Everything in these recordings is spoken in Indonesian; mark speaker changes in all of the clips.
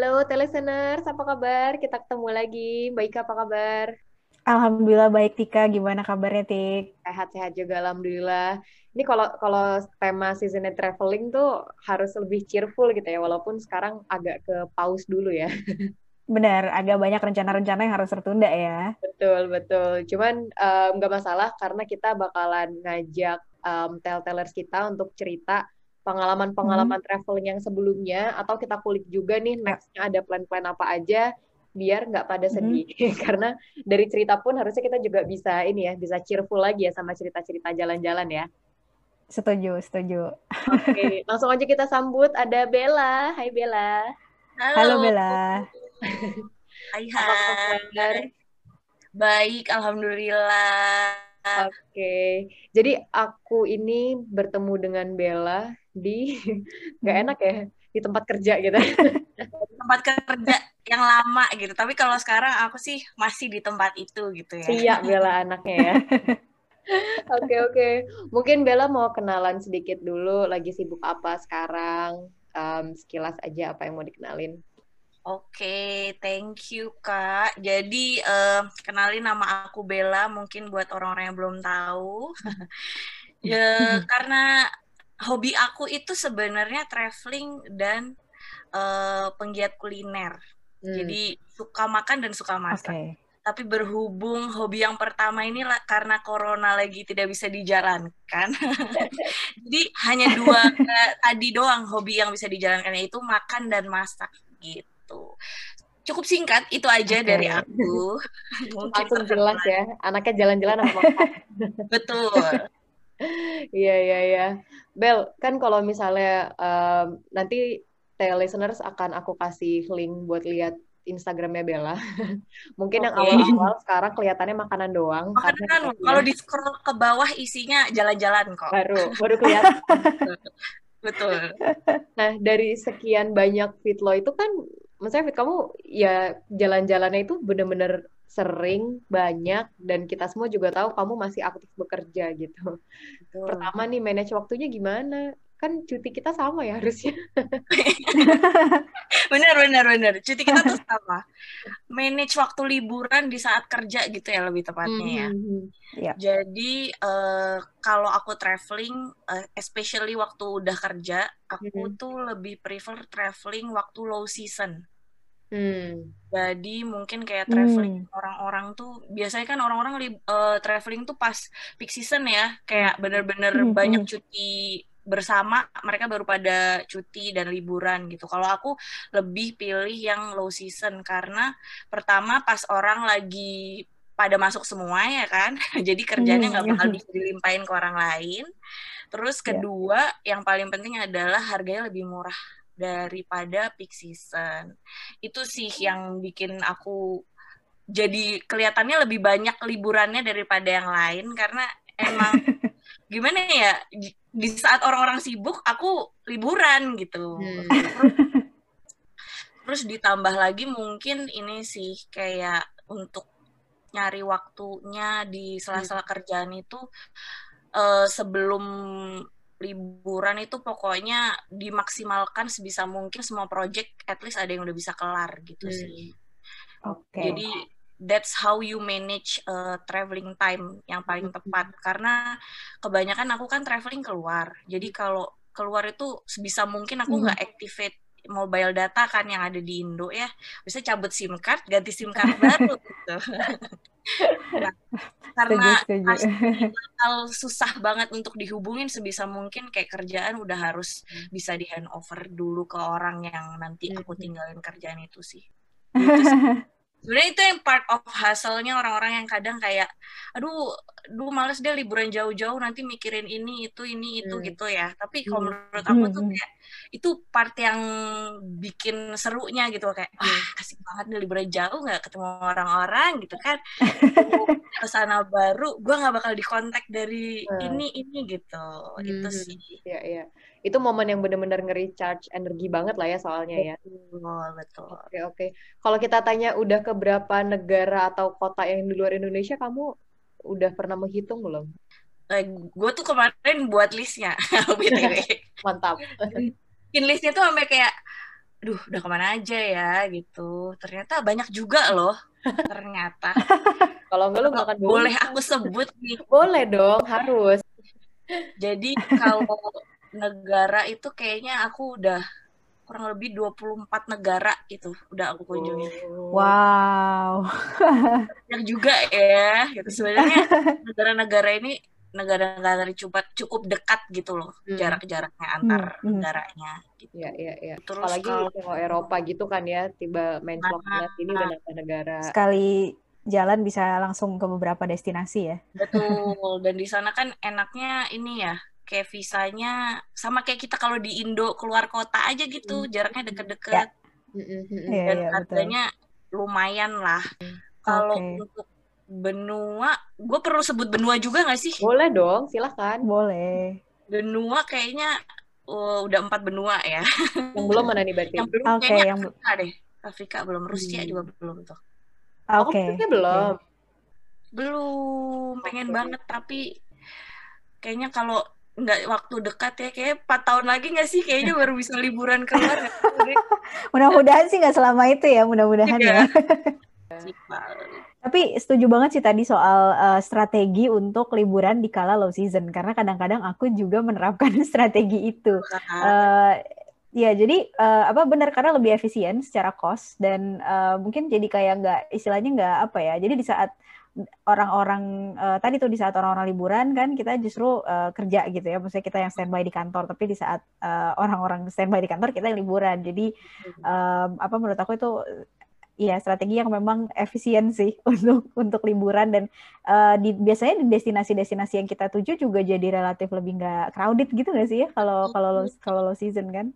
Speaker 1: Halo listeners, apa kabar? Kita ketemu lagi. Mbak Ika, apa kabar?
Speaker 2: Alhamdulillah baik Tika, gimana kabarnya Tik?
Speaker 1: Sehat-sehat juga alhamdulillah. Ini kalau kalau tema seasonnya traveling tuh harus lebih cheerful gitu ya, walaupun sekarang agak ke pause dulu ya.
Speaker 2: Benar, agak banyak rencana-rencana yang harus tertunda ya.
Speaker 1: Betul, betul. Cuman nggak um, masalah karena kita bakalan ngajak um, tell-tellers kita untuk cerita pengalaman-pengalaman hmm. traveling yang sebelumnya atau kita kulik juga nih nextnya ada plan-plan apa aja biar nggak pada sedih. Hmm. karena dari cerita pun harusnya kita juga bisa ini ya bisa cheerful lagi ya sama cerita-cerita jalan-jalan ya.
Speaker 2: Setuju setuju.
Speaker 1: Oke okay, langsung aja kita sambut ada Bella. Hai Bella.
Speaker 2: Halo, halo Bella.
Speaker 3: Hai hai. baik alhamdulillah.
Speaker 1: Oke, okay. jadi aku ini bertemu dengan Bella di nggak hmm. enak ya di tempat kerja gitu
Speaker 3: tempat kerja yang lama gitu tapi kalau sekarang aku sih masih di tempat itu gitu ya
Speaker 1: iya Bella anaknya ya Oke okay, oke, okay. mungkin Bella mau kenalan sedikit dulu. Lagi sibuk apa sekarang? Um, sekilas aja apa yang mau dikenalin.
Speaker 3: Oke, okay, thank you Kak. Jadi uh, kenalin nama aku Bella, mungkin buat orang-orang yang belum tahu. ya karena hobi aku itu sebenarnya traveling dan uh, penggiat kuliner. Hmm. Jadi suka makan dan suka masak. Okay. Tapi berhubung hobi yang pertama ini lah, karena corona lagi tidak bisa dijalankan. Jadi hanya dua uh, tadi doang hobi yang bisa dijalankan yaitu makan dan masak gitu. Cukup singkat itu aja okay. dari aku.
Speaker 1: Mungkin Langsung jelas ya, anaknya jalan-jalan sama makan.
Speaker 3: Betul.
Speaker 1: Iya iya iya. Bel, kan kalau misalnya um, nanti listeners akan aku kasih link buat lihat Instagramnya Bella. Mungkin okay. yang awal-awal sekarang kelihatannya makanan doang.
Speaker 3: Makanan kan, kalau di scroll ke bawah isinya jalan-jalan kok.
Speaker 1: Baru, baru kelihatan.
Speaker 3: Betul.
Speaker 1: Nah, dari sekian banyak fit lo itu kan, maksudnya fit kamu ya jalan-jalannya itu bener-bener sering, banyak, dan kita semua juga tahu kamu masih aktif bekerja gitu. Betul. Pertama nih, manage waktunya gimana? Kan cuti kita sama ya harusnya.
Speaker 3: bener, bener, bener. Cuti kita tuh sama. Manage waktu liburan di saat kerja gitu ya lebih tepatnya ya. Mm-hmm. Yeah. Jadi uh, kalau aku traveling, uh, especially waktu udah kerja, aku mm-hmm. tuh lebih prefer traveling waktu low season. Hmm. Jadi mungkin kayak traveling hmm. orang-orang tuh biasanya kan orang-orang uh, traveling tuh pas peak season ya, kayak bener-bener hmm. banyak hmm. cuti bersama, mereka baru pada cuti dan liburan gitu. Kalau aku lebih pilih yang low season karena pertama pas orang lagi pada masuk semua ya kan, jadi kerjanya nggak hmm. bakal bisa dilimpahin ke orang lain. Terus ya. kedua, yeah. yang paling penting adalah harganya lebih murah daripada peak season. Itu sih yang bikin aku jadi kelihatannya lebih banyak liburannya daripada yang lain karena emang gimana ya di saat orang-orang sibuk aku liburan gitu. Hmm. Terus, ditambah lagi mungkin ini sih kayak untuk nyari waktunya di sela-sela hmm. kerjaan itu uh, sebelum liburan itu pokoknya dimaksimalkan sebisa mungkin semua project at least ada yang udah bisa kelar gitu hmm. sih. Oke. Okay. Jadi that's how you manage uh, traveling time yang paling hmm. tepat karena kebanyakan aku kan traveling keluar. Jadi kalau keluar itu sebisa mungkin aku nggak hmm. activate mobile data kan yang ada di Indo ya. Bisa cabut SIM card, ganti SIM card baru gitu. nah, karena hal susah banget untuk dihubungin sebisa mungkin kayak kerjaan udah harus hmm. bisa di handover dulu ke orang yang nanti aku hmm. tinggalin kerjaan itu sih. Sih. Sebenarnya itu yang part of hustle-nya orang-orang yang kadang kayak, aduh dulu males deh liburan jauh-jauh nanti mikirin ini itu ini itu hmm. gitu ya tapi kalau menurut aku tuh kayak itu part yang bikin serunya gitu kayak wah hmm. asik banget nih liburan jauh nggak ketemu orang-orang gitu kan ke sana baru gue nggak bakal dikontak dari hmm. ini ini gitu hmm. itu sih
Speaker 1: ya ya itu momen yang benar-benar nge-recharge energi banget lah ya soalnya ya.
Speaker 3: Betul, betul.
Speaker 1: Oke, oke. Kalau kita tanya udah ke berapa negara atau kota yang di luar Indonesia, kamu udah pernah menghitung belum?
Speaker 3: Eh, gue tuh kemarin buat listnya,
Speaker 1: Mantap.
Speaker 3: Bikin listnya tuh sampai kayak, duh udah ke mana aja ya gitu. Ternyata banyak juga loh, ternyata.
Speaker 1: Kalau enggak lu gak akan
Speaker 3: Boleh aku sebut nih.
Speaker 1: Boleh dong, harus.
Speaker 3: Jadi kalau negara itu kayaknya aku udah kurang lebih 24 negara itu udah aku kunjungi.
Speaker 2: Oh. Wow.
Speaker 3: Yang juga ya, gitu sebenarnya negara-negara ini negara-negara cukup cukup dekat gitu loh hmm. jarak-jaraknya antar hmm. hmm. negaranya.
Speaker 1: Gitu. Ya, ya, ya. Terus apalagi kalau Eropa gitu kan ya, tiba main vlog nah, ini udah nah. negara.
Speaker 2: Sekali jalan bisa langsung ke beberapa destinasi ya.
Speaker 3: Betul. Dan di sana kan enaknya ini ya, kayak visanya sama kayak kita kalau di Indo keluar kota aja gitu hmm. jaraknya deket-deket ya. Iya, dan yeah, harganya lumayan lah kalau okay. untuk benua gue perlu sebut benua juga gak sih?
Speaker 1: Boleh dong silahkan
Speaker 2: boleh.
Speaker 3: Benua kayaknya uh, udah empat benua ya.
Speaker 1: Yang belum mana nih berarti?
Speaker 3: Yang belum okay, kayaknya yang... Afrika deh. Afrika belum Rusia hmm. juga belum tuh.
Speaker 1: Oke. Okay. oh, belum? Okay.
Speaker 3: belum pengen okay. banget tapi kayaknya kalau nggak waktu dekat ya kayak empat tahun lagi nggak sih? Kayaknya baru bisa liburan keluar.
Speaker 2: Mudah-mudahan sih nggak selama itu ya mudah-mudahan ya tapi setuju banget sih tadi soal uh, strategi untuk liburan di kala low season. Karena kadang-kadang aku juga menerapkan strategi itu. Uh, ya jadi uh, apa benar karena lebih efisien secara cost dan uh, mungkin jadi kayak nggak istilahnya nggak apa ya. Jadi di saat orang-orang uh, tadi tuh di saat orang-orang liburan kan kita justru uh, kerja gitu ya. Maksudnya kita yang standby di kantor. Tapi di saat uh, orang-orang standby di kantor kita yang liburan. Jadi um, apa menurut aku itu Iya strategi yang memang efisien sih untuk untuk liburan dan uh, di biasanya di destinasi-destinasi yang kita tuju juga jadi relatif lebih nggak crowded gitu nggak sih ya kalau kalau kalau low season kan?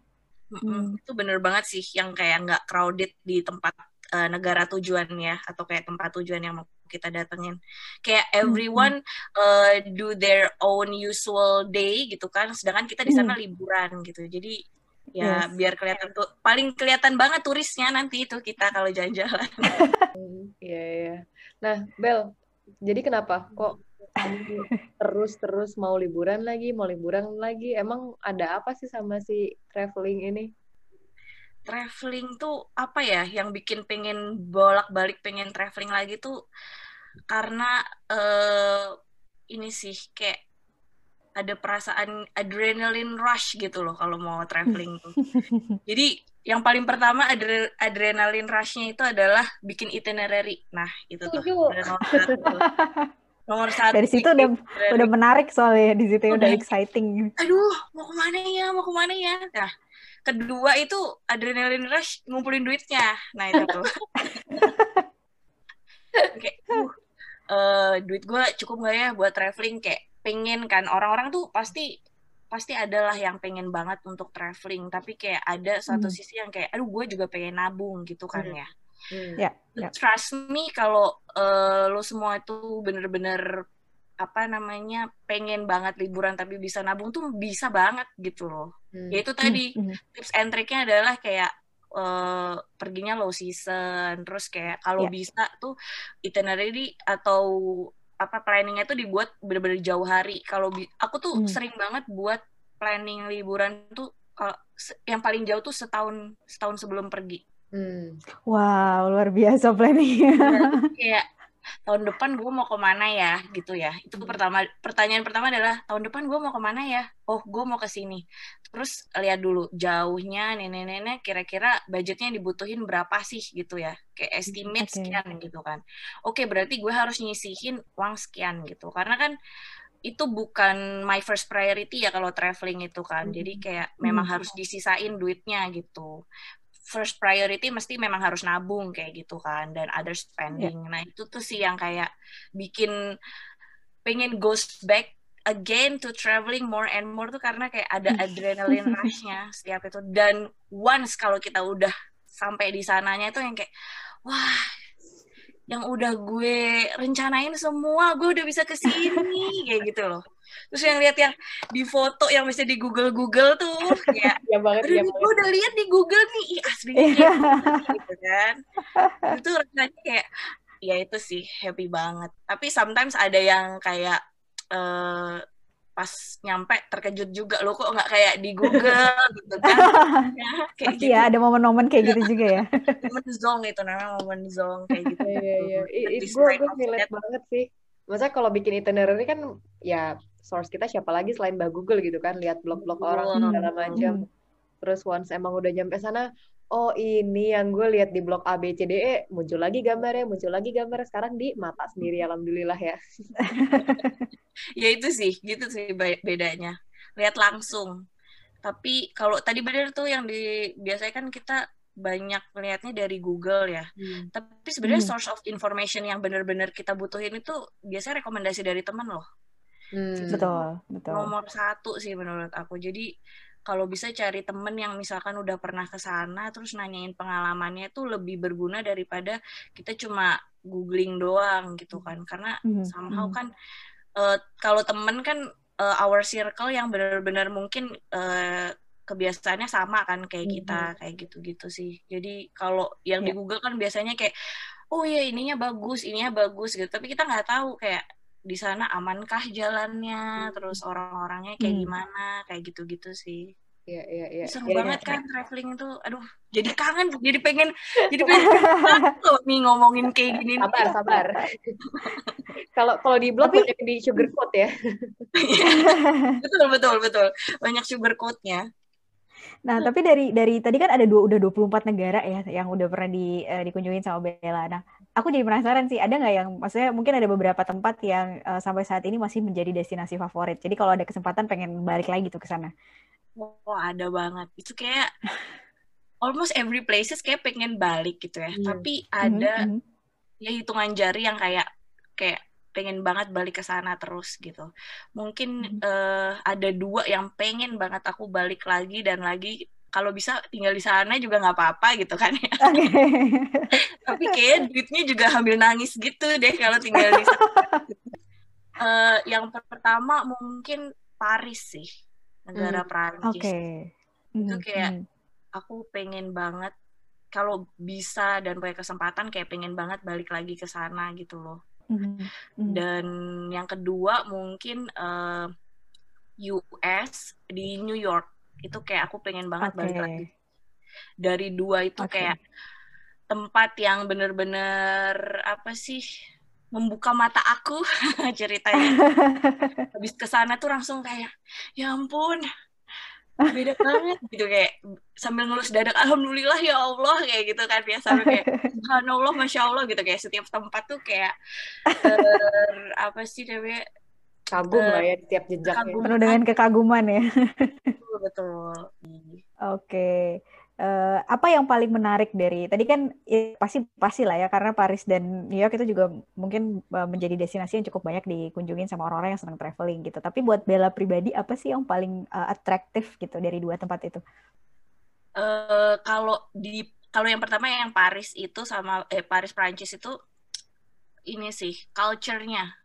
Speaker 3: Hmm. Itu bener banget sih yang kayak nggak crowded di tempat uh, negara tujuannya atau kayak tempat tujuan yang mau kita datengin. Kayak hmm, everyone hmm. uh, do their own usual day gitu kan, sedangkan kita di sana hmm. liburan gitu. Jadi ya yes. biar kelihatan tuh paling kelihatan banget turisnya nanti itu kita kalau jalan-jalan.
Speaker 1: Iya iya. Nah, Bel, jadi kenapa kok terus-terus mau liburan lagi, mau liburan lagi? Emang ada apa sih sama si traveling ini?
Speaker 3: Traveling tuh apa ya yang bikin pengen bolak-balik pengen traveling lagi tuh karena uh, ini sih kayak ada perasaan adrenaline rush gitu loh kalau mau traveling. Jadi yang paling pertama adre adrenaline rushnya itu adalah bikin itinerary. Nah itu tuh nomor satu.
Speaker 2: nomor satu. Dari situ udah itinerary. udah menarik soalnya di situ udah, udah exciting.
Speaker 3: Aduh mau ke mana ya mau ke mana ya. Nah kedua itu adrenaline rush ngumpulin duitnya. Nah itu tuh. kayak uh, uh, duit gue cukup gak ya buat traveling kayak pengen kan orang-orang tuh pasti pasti adalah yang pengen banget untuk traveling tapi kayak ada satu hmm. sisi yang kayak aduh gue juga pengen nabung gitu kan hmm. ya
Speaker 2: hmm. yeah, yeah.
Speaker 3: trust me kalau uh, lo semua itu bener-bener apa namanya pengen banget liburan tapi bisa nabung tuh bisa banget gitu loh hmm. yaitu tadi hmm. tips and triknya adalah kayak uh, perginya low season terus kayak kalau yeah. bisa tuh itinerary atau apa planningnya tuh dibuat bener-bener jauh hari kalau aku tuh hmm. sering banget buat planning liburan tuh kalau yang paling jauh tuh setahun setahun sebelum pergi
Speaker 2: hmm. wow luar biasa planningnya
Speaker 3: kayak tahun depan gue mau ke mana ya? Gitu ya. Itu hmm. pertama pertanyaan pertama adalah tahun depan gue mau ke mana ya? Oh gue mau ke sini. Terus lihat dulu jauhnya nenek-nenek kira-kira budgetnya dibutuhin berapa sih gitu ya. Kayak hmm, estimate okay. sekian gitu kan. Oke berarti gue harus nyisihin uang sekian gitu. Karena kan itu bukan my first priority ya kalau traveling itu kan. Jadi hmm. kayak memang harus disisain duitnya gitu first priority mesti memang harus nabung kayak gitu kan dan other spending. Yeah. Nah, itu tuh sih yang kayak bikin pengen goes back again to traveling more and more tuh karena kayak ada adrenaline rushnya setiap itu dan once kalau kita udah sampai di sananya itu yang kayak wah yang udah gue rencanain semua gue udah bisa ke sini kayak gitu loh terus yang lihat yang di foto yang bisa di Google Google tuh ya, ya banget, ya gue udah lihat di Google nih ih aslinya gitu kan. Itu rasanya kayak ya itu sih happy banget. Tapi sometimes ada yang kayak uh, pas nyampe terkejut juga lo kok nggak kayak di Google gitu kan.
Speaker 2: Ya, kayak Pasti gitu. ya ada momen-momen kayak gitu juga ya.
Speaker 3: Momen zong itu namanya momen zong kayak gitu.
Speaker 1: Iya iya iya. Gue gue relate banget sih Maksudnya kalau bikin itinerary kan ya source kita siapa lagi selain Mbak Google gitu kan, lihat blog-blog orang segala macam. Terus once emang udah nyampe sana, oh ini yang gue lihat di blog A B C D E muncul lagi gambarnya, muncul lagi gambarnya sekarang di mata sendiri alhamdulillah ya.
Speaker 3: ya itu sih, gitu sih bedanya. Lihat langsung. Tapi kalau tadi benar tuh yang di biasanya kan kita banyak melihatnya dari Google ya. Hmm. Tapi sebenarnya hmm. source of information yang benar-benar kita butuhin itu biasanya rekomendasi dari teman loh.
Speaker 2: Hmm. Betul, betul.
Speaker 3: Nomor satu sih menurut aku. Jadi kalau bisa cari temen yang misalkan udah pernah ke sana terus nanyain pengalamannya itu lebih berguna daripada kita cuma googling doang gitu kan karena mm -hmm. somehow hmm. kan uh, kalau temen kan uh, our circle yang benar-benar mungkin uh, kebiasaannya sama kan kayak kita mm-hmm. kayak gitu-gitu sih jadi kalau yang yeah. di Google kan biasanya kayak oh ya ininya bagus ininya bagus gitu tapi kita nggak tahu kayak di sana amankah jalannya terus orang-orangnya kayak mm. gimana kayak gitu-gitu sih
Speaker 1: Iya, iya, iya.
Speaker 3: Seru ya, banget ya. kan traveling itu. Aduh, jadi kangen, jadi pengen, jadi pengen tuh nih ngomongin kayak gini.
Speaker 1: Sabar, sabar. Kalau kalau di blog banyak di sugar coat ya.
Speaker 3: betul, betul, betul. Banyak sugar coat-nya.
Speaker 2: Nah, hmm. tapi dari dari tadi kan ada dua udah 24 negara ya yang udah pernah di uh, dikunjungin sama Bella. Nah, aku jadi penasaran sih, ada nggak yang maksudnya mungkin ada beberapa tempat yang uh, sampai saat ini masih menjadi destinasi favorit. Jadi kalau ada kesempatan pengen balik lagi tuh ke sana.
Speaker 3: Oh, ada banget. Itu kayak almost every places kayak pengen balik gitu ya. Hmm. Tapi ada mm -hmm. ya hitungan jari yang kayak kayak pengen banget balik ke sana terus gitu. Mungkin uh, ada dua yang pengen banget aku balik lagi dan lagi kalau bisa tinggal di sana juga nggak apa-apa gitu kan ya. Tapi kayak duitnya juga ambil nangis gitu deh kalau tinggal di sana. uh, yang pertama mungkin Paris sih, negara hmm. Prancis. Okay. Itu hmm, kayak hmm. aku pengen banget kalau bisa dan punya kesempatan kayak pengen banget balik lagi ke sana gitu loh. Mm-hmm. Dan yang kedua mungkin uh, eh, US di New York itu kayak aku pengen banget okay. balik lagi. Dari dua itu okay. kayak tempat yang bener-bener apa sih membuka mata aku ceritanya. Habis ke sana tuh langsung kayak ya ampun beda banget gitu kayak sambil ngelus dadak alhamdulillah ya Allah kayak gitu kan biasa kayak subhanallah masya Allah gitu kayak setiap tempat tuh kayak ter, apa sih namanya
Speaker 1: kagum lah ya setiap jejaknya.
Speaker 2: penuh dengan kekaguman ya.
Speaker 3: Betul betul.
Speaker 2: Oke. okay uh, apa yang paling menarik dari tadi kan ya, pasti pasti lah ya karena Paris dan New York itu juga mungkin uh, menjadi destinasi yang cukup banyak dikunjungin sama orang-orang yang senang traveling gitu. Tapi buat Bella pribadi apa sih yang paling uh, atraktif gitu dari dua tempat itu?
Speaker 3: Uh, kalau di kalau yang pertama yang Paris itu sama eh Paris Prancis itu ini sih culture-nya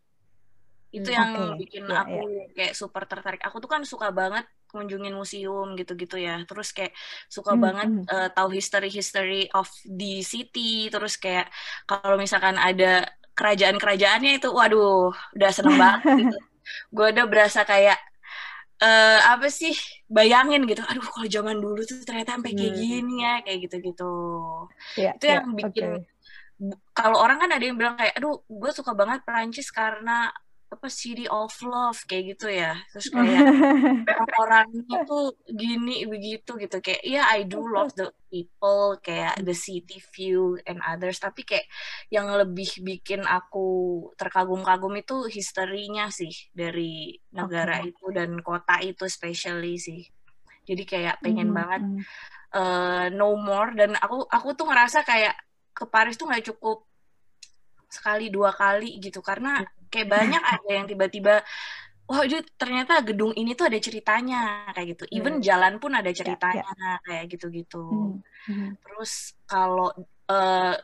Speaker 3: itu hmm, yang okay. bikin yeah, aku yeah. kayak super tertarik. Aku tuh kan suka banget kunjungin museum gitu-gitu ya terus kayak suka hmm, banget. Uh, tahu history history of the city terus kayak kalau misalkan ada kerajaan-kerajaannya itu waduh udah seneng banget gitu gue udah berasa kayak uh, apa sih bayangin gitu aduh kalau zaman dulu tuh ternyata sampai kayak hmm. gini ya kayak gitu-gitu yeah, itu yang yeah, bikin okay. kalau orang kan ada yang bilang kayak aduh gue suka banget Perancis karena apa city of love kayak gitu ya. Terus kayak orang-orangnya tuh gini begitu gitu. Kayak ya yeah, I do love the people kayak the city view and others. Tapi kayak yang lebih bikin aku terkagum-kagum itu historinya sih dari negara okay. itu dan kota itu especially sih. Jadi kayak pengen mm -hmm. banget uh, no more. Dan aku aku tuh ngerasa kayak ke Paris tuh nggak cukup sekali dua kali gitu. Karena kayak banyak ada yang tiba-tiba wah itu ternyata gedung ini tuh ada ceritanya kayak gitu. Even hmm. jalan pun ada ya, ceritanya yeah, yeah. kayak gitu-gitu. Hmm. Hmm. Terus kalau uh,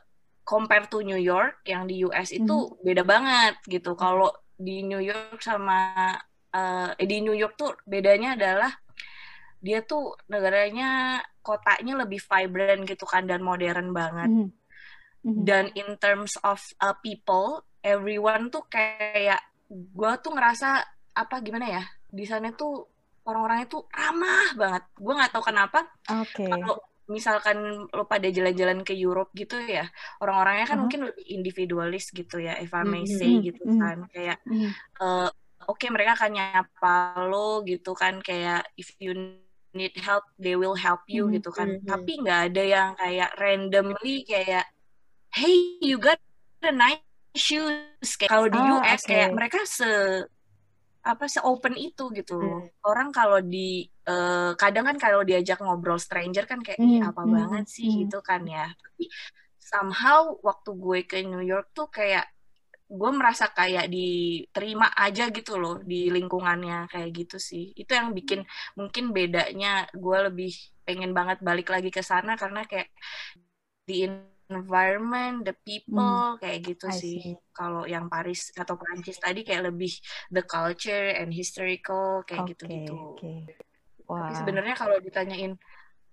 Speaker 3: compare to New York yang di US itu hmm. beda banget gitu. Kalau di New York sama uh, di New York tuh bedanya adalah dia tuh negaranya kotanya lebih vibrant gitu kan dan modern banget. Hmm. Hmm. Dan in terms of uh, people, everyone tuh kayak gue tuh ngerasa apa gimana ya di sana tuh orang-orangnya tuh ramah banget gue nggak tahu kenapa
Speaker 2: okay.
Speaker 3: kalau misalkan lo pada jalan-jalan ke Europe gitu ya orang-orangnya kan uh -huh. mungkin lebih individualis gitu ya if I may say mm -hmm. gitu kan kayak mm -hmm. uh, oke okay, mereka akan nyapa lo gitu kan kayak if you need help they will help you mm -hmm. gitu kan mm -hmm. tapi nggak ada yang kayak randomly kayak hey you got a nice shoes kayak kalau di oh, US okay. kayak mereka se apa sih open itu gitu hmm. orang kalau di uh, kadang kan kalau diajak ngobrol stranger kan kayak hmm. apa hmm. banget sih hmm. gitu kan ya tapi somehow waktu gue ke New York tuh kayak gue merasa kayak diterima aja gitu loh di lingkungannya kayak gitu sih itu yang bikin mungkin bedanya gue lebih pengen banget balik lagi ke sana karena kayak di environment, the people hmm. kayak gitu I sih. Kalau yang Paris atau Prancis tadi kayak lebih the culture and historical kayak gitu-gitu. Okay, okay. Wow. Tapi sebenarnya kalau ditanyain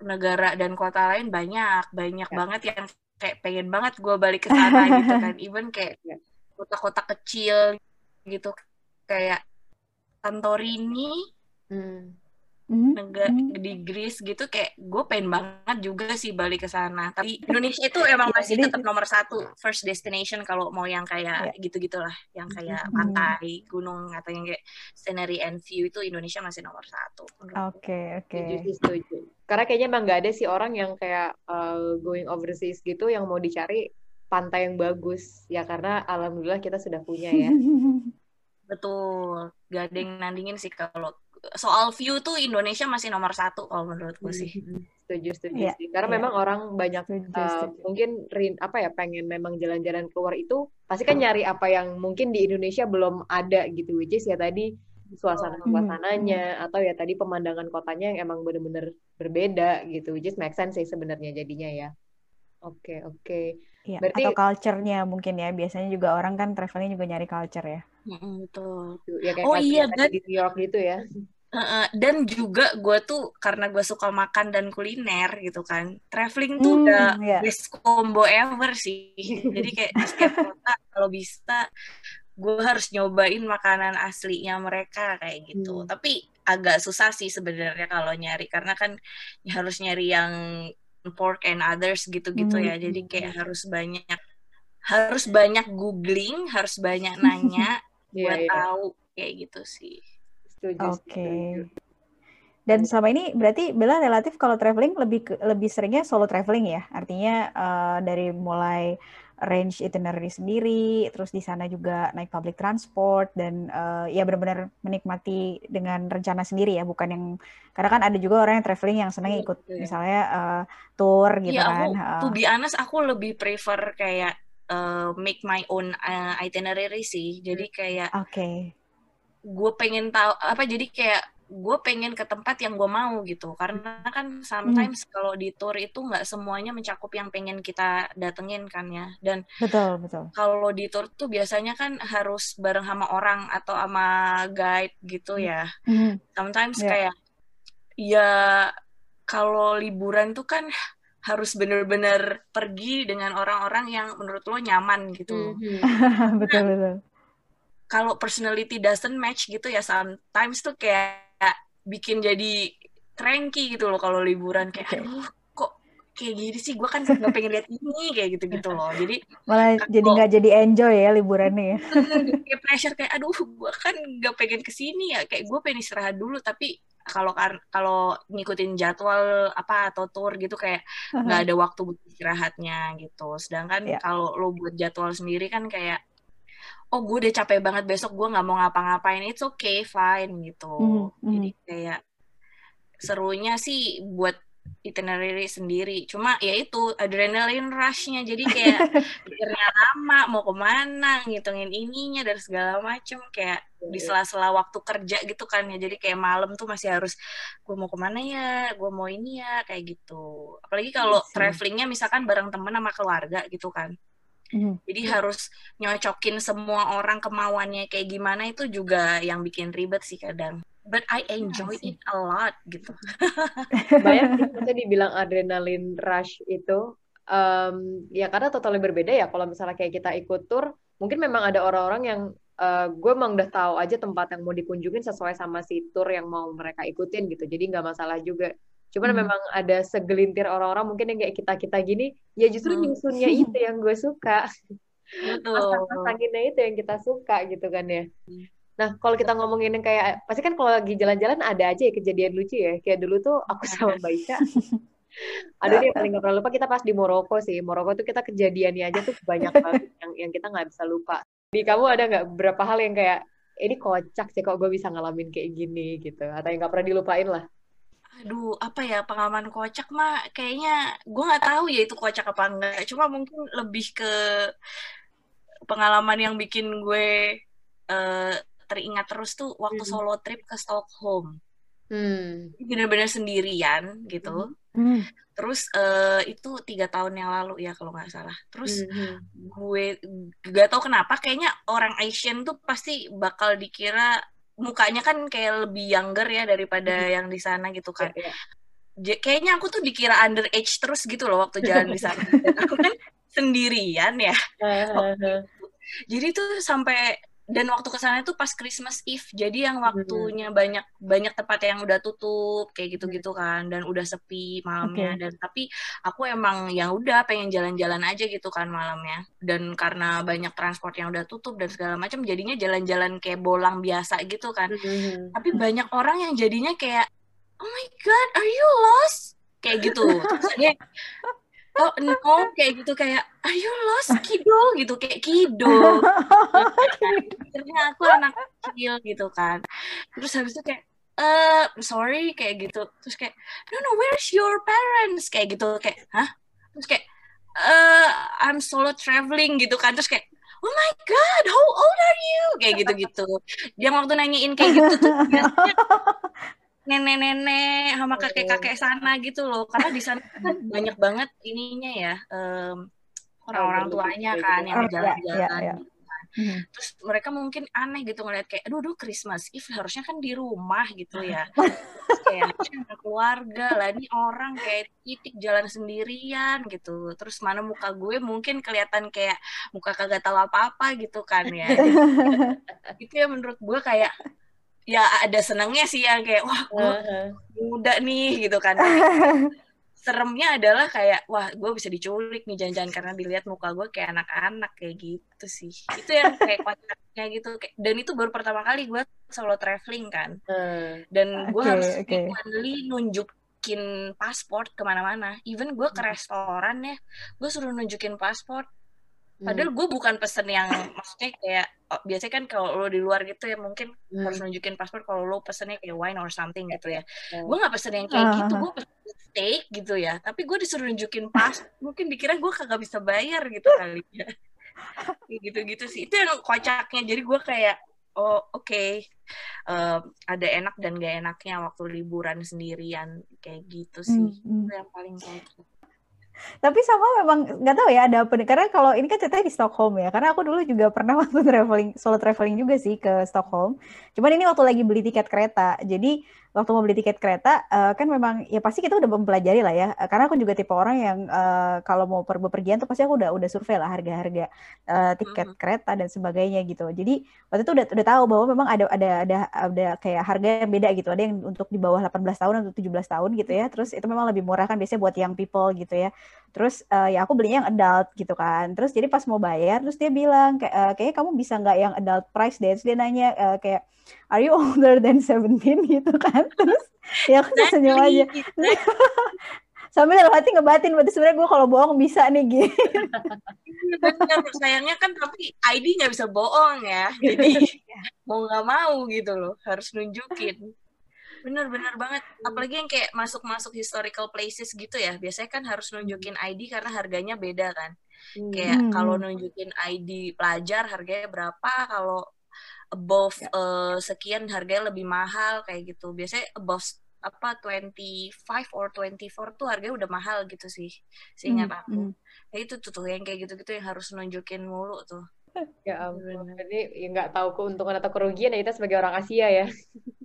Speaker 3: negara dan kota lain banyak, banyak yeah. banget yang kayak pengen banget gue balik ke sana gitu kan. Even kayak ya. kota-kota kecil gitu kayak Santorini. Hmm mm negara mm di Greece gitu kayak gue pengen banget juga sih balik ke sana. Tapi Indonesia itu emang iya, masih tetap nomor satu first destination kalau mau yang kayak yeah. gitu gitulah yang kayak mm pantai gunung atau yang kayak scenery and view itu Indonesia masih nomor satu
Speaker 2: oke oke. Okay,
Speaker 1: setuju. Karena kayaknya emang gak ada sih orang yang kayak uh, going overseas gitu yang mau dicari pantai yang bagus. Ya karena alhamdulillah kita sudah punya ya.
Speaker 3: Betul. Gak ada yang nandingin sih kalau soal view tuh Indonesia masih nomor satu kalau menurutku sih.
Speaker 1: Hmm, setuju setuju yeah, sih. Karena yeah. memang orang banyak setuju, uh, setuju. mungkin rin, apa ya pengen memang jalan-jalan keluar itu pasti kan nyari apa yang mungkin di Indonesia belum ada gitu. Which is ya tadi suasana hmm, suasananya hmm. atau ya tadi pemandangan kotanya yang emang bener-bener berbeda gitu. Which is make sense sih sebenarnya jadinya ya. Oke okay, oke. Okay.
Speaker 2: Ya, Berarti, atau culture-nya mungkin ya. Biasanya juga orang kan traveling juga nyari culture ya.
Speaker 3: Mm, betul.
Speaker 1: Ya, kayak oh iya dan di New York gitu ya.
Speaker 3: Uh, dan juga gue tuh karena gue suka makan dan kuliner gitu kan, traveling tuh hmm, udah yeah. best combo ever sih. Jadi kayak di setiap kota kalau bisa gue harus nyobain makanan aslinya mereka kayak gitu. Hmm. Tapi agak susah sih sebenarnya kalau nyari karena kan harus nyari yang pork and others gitu-gitu hmm. ya. Jadi kayak harus banyak harus banyak googling, harus banyak nanya yeah, buat yeah. tahu kayak gitu sih.
Speaker 2: Oke. Okay. Dan selama ini berarti Bella relatif kalau traveling lebih lebih seringnya solo traveling ya. Artinya uh, dari mulai range itinerary sendiri, terus di sana juga naik public transport dan uh, ya benar-benar menikmati dengan rencana sendiri ya, bukan yang karena kan ada juga orang yang traveling yang senang ikut okay. misalnya uh, tour gitu ya, kan.
Speaker 3: Aku, to be honest, aku lebih prefer kayak uh, make my own uh, itinerary sih. Jadi kayak
Speaker 2: Oke. Okay
Speaker 3: gue pengen tahu apa jadi kayak gue pengen ke tempat yang gue mau gitu karena kan sometimes hmm. kalau di tour itu nggak semuanya mencakup yang pengen kita datengin kan ya dan
Speaker 2: betul betul
Speaker 3: kalau di tour tuh biasanya kan harus bareng sama orang atau sama guide gitu hmm. ya hmm. sometimes yeah. kayak ya kalau liburan tuh kan harus bener-bener pergi dengan orang-orang yang menurut lo nyaman gitu.
Speaker 2: Mm -hmm. betul betul
Speaker 3: kalau personality doesn't match gitu ya sometimes tuh kayak bikin jadi cranky gitu loh kalau liburan. Kayak aduh kok kayak gini sih? Gue kan nggak pengen lihat ini kayak gitu gitu loh. Jadi
Speaker 2: malah jadi nggak jadi enjoy ya liburannya ya.
Speaker 3: Kayak pressure kayak aduh gue kan nggak pengen ke sini ya. Kayak gue pengen istirahat dulu tapi kalau kalau ngikutin jadwal apa atau tour gitu kayak nggak uh -huh. ada waktu buat istirahatnya gitu. Sedangkan yeah. kalau lo buat jadwal sendiri kan kayak oh gue udah capek banget besok gue nggak mau ngapa-ngapain it's okay fine gitu. Mm -hmm. jadi kayak serunya sih buat itinerary sendiri. Cuma ya itu adrenalin rushnya. Jadi kayak pikirnya lama mau ke mana ngitungin ininya dan segala macem. Kayak di iya. sela-sela waktu kerja gitu kan ya. Jadi kayak malam tuh masih harus gue mau ke mana ya? Gue mau ini ya? Kayak gitu. Apalagi kalau iya travelingnya misalkan bareng temen sama keluarga gitu kan mm. jadi harus nyocokin semua orang kemauannya kayak gimana itu juga yang bikin ribet sih kadang. But I enjoy it a lot gitu.
Speaker 1: Banyak sih maksudnya dibilang adrenalin rush itu um, ya karena totalnya berbeda ya. Kalau misalnya kayak kita ikut tour mungkin memang ada orang-orang yang uh, gue emang udah tahu aja tempat yang mau dikunjungin sesuai sama si tour yang mau mereka ikutin gitu. Jadi nggak masalah juga cuman hmm. memang ada segelintir orang-orang mungkin yang kayak kita kita gini ya justru hmm. nyusunnya itu yang gue suka pasang-pasanginnya itu yang kita suka gitu kan ya hmm. Nah, kalau kita ngomongin yang kayak, pasti kan kalau lagi jalan-jalan ada aja ya kejadian lucu ya. Kayak dulu tuh aku sama Mbak Ika, ada nih yang paling gak pernah lupa, kita pas di Maroko sih. Maroko tuh kita kejadiannya aja tuh banyak banget yang, yang kita nggak bisa lupa. Di kamu ada nggak beberapa hal yang kayak, ini kocak sih kok gue bisa ngalamin kayak gini gitu. Atau yang nggak pernah dilupain lah.
Speaker 3: Aduh, apa ya pengalaman kocak mah kayaknya gue nggak tahu ya itu kocak apa enggak. Cuma mungkin lebih ke pengalaman yang bikin gue uh, teringat terus tuh waktu hmm. solo trip ke Stockholm. Hmm. Bener-bener sendirian gitu. Hmm. Terus uh, itu tiga tahun yang lalu ya kalau nggak salah. Terus hmm. gue gak tau kenapa kayaknya orang Asian tuh pasti bakal dikira mukanya kan kayak lebih younger ya daripada hmm. yang di sana gitu kan. Yeah, yeah. Kayaknya aku tuh dikira underage terus gitu loh waktu jalan di sana. aku kan sendirian ya. Jadi tuh sampai dan waktu ke sana itu pas Christmas Eve jadi yang waktunya hmm. banyak banyak tempat yang udah tutup kayak gitu-gitu kan dan udah sepi malamnya okay. dan tapi aku emang yang udah pengen jalan-jalan aja gitu kan malamnya dan karena banyak transport yang udah tutup dan segala macam jadinya jalan-jalan kayak bolang biasa gitu kan hmm. tapi banyak orang yang jadinya kayak oh my god are you lost kayak gitu terus oh no kayak gitu kayak are you lost kido gitu kayak kido akhirnya aku anak kecil gitu kan. Terus habis itu kayak eh sorry kayak gitu. Terus kayak no no where's your parents? Kayak gitu kayak hah? Terus kayak uh, I'm solo traveling gitu kan. Terus kayak oh my god how old are you? Kayak gitu gitu dia waktu nanyain kayak gitu tuh nenek-nenek sama kakek-kakek sana gitu loh karena di sana kan banyak banget ininya ya um, orang-orang tuanya kan yang oh, iya, jalan-jalan ya, ya, ya. Hmm. Terus mereka mungkin aneh gitu ngeliat kayak, aduh, aduh Christmas Eve harusnya kan di rumah gitu ya. kayak keluarga lah, ini orang kayak titik jalan sendirian gitu. Terus mana muka gue mungkin kelihatan kayak muka kagak tahu apa-apa gitu kan ya. itu ya menurut gue kayak ya ada senangnya sih yang kayak wah gue uh-huh. muda nih gitu kan. Seremnya adalah kayak wah gue bisa diculik nih jangan-jangan karena dilihat muka gue kayak anak-anak kayak gitu sih. Itu yang kayak kocaknya gitu. Dan itu baru pertama kali gue solo traveling kan. Dan gue okay, harus okay. nunjukin paspor ke mana-mana. Even gue ke restoran ya gue suruh nunjukin paspor Padahal hmm. gue bukan pesen yang maksudnya kayak oh, biasanya kan kalau lo di luar gitu ya mungkin hmm. harus nunjukin paspor kalau lo pesennya kayak wine or something gitu ya. Hmm. Gue nggak pesen yang kayak uh, gitu, gue pesen steak gitu ya. Tapi gue disuruh nunjukin pas, mungkin dikira gue kagak bisa bayar gitu kali ya. gitu-gitu sih. Itu yang kocaknya. Jadi gue kayak oh oke okay. uh, ada enak dan gak enaknya waktu liburan sendirian kayak gitu sih. Hmm. Itu yang paling kocak.
Speaker 2: Tapi sama memang nggak tahu ya ada apa karena kalau ini kan ceritanya di Stockholm ya. Karena aku dulu juga pernah waktu traveling solo traveling juga sih ke Stockholm. Cuman ini waktu lagi beli tiket kereta. Jadi waktu mau beli tiket kereta uh, kan memang ya pasti kita udah mempelajari lah ya. Uh, karena aku juga tipe orang yang uh, kalau mau per bepergian tuh pasti aku udah udah survei lah harga-harga uh, tiket uh -huh. kereta dan sebagainya gitu. Jadi waktu itu udah udah tahu bahwa memang ada ada ada ada kayak harga yang beda gitu. Ada yang untuk di bawah 18 tahun atau 17 tahun gitu ya. Terus itu memang lebih murah kan biasanya buat young people gitu ya terus uh, ya aku belinya yang adult gitu kan. Terus jadi pas mau bayar terus dia bilang kayak uh, kayaknya kamu bisa nggak yang adult price deh. Terus dia nanya uh, kayak are you older than 17 gitu kan. Terus ya aku senyum aja. sambil dalam hati ngebatin berarti sebenarnya gue kalau bohong bisa nih gitu
Speaker 3: benar sayangnya kan tapi ID nggak bisa bohong ya. Jadi mau nggak mau gitu loh harus nunjukin Bener-bener banget. Apalagi yang kayak masuk-masuk historical places gitu ya. Biasanya kan harus nunjukin ID karena harganya beda kan. Hmm. Kayak hmm. kalau nunjukin ID pelajar harganya berapa, kalau above ya. uh, sekian harganya lebih mahal kayak gitu. Biasanya above apa 25 or 24 tuh harganya udah mahal gitu sih. Seingat hmm. aku. Hmm. Ya itu tuh, tuh yang kayak gitu-gitu yang harus nunjukin mulu tuh.
Speaker 1: Ya ampun. Jadi ya nggak tahu keuntungan atau kerugian ya kita sebagai orang Asia ya.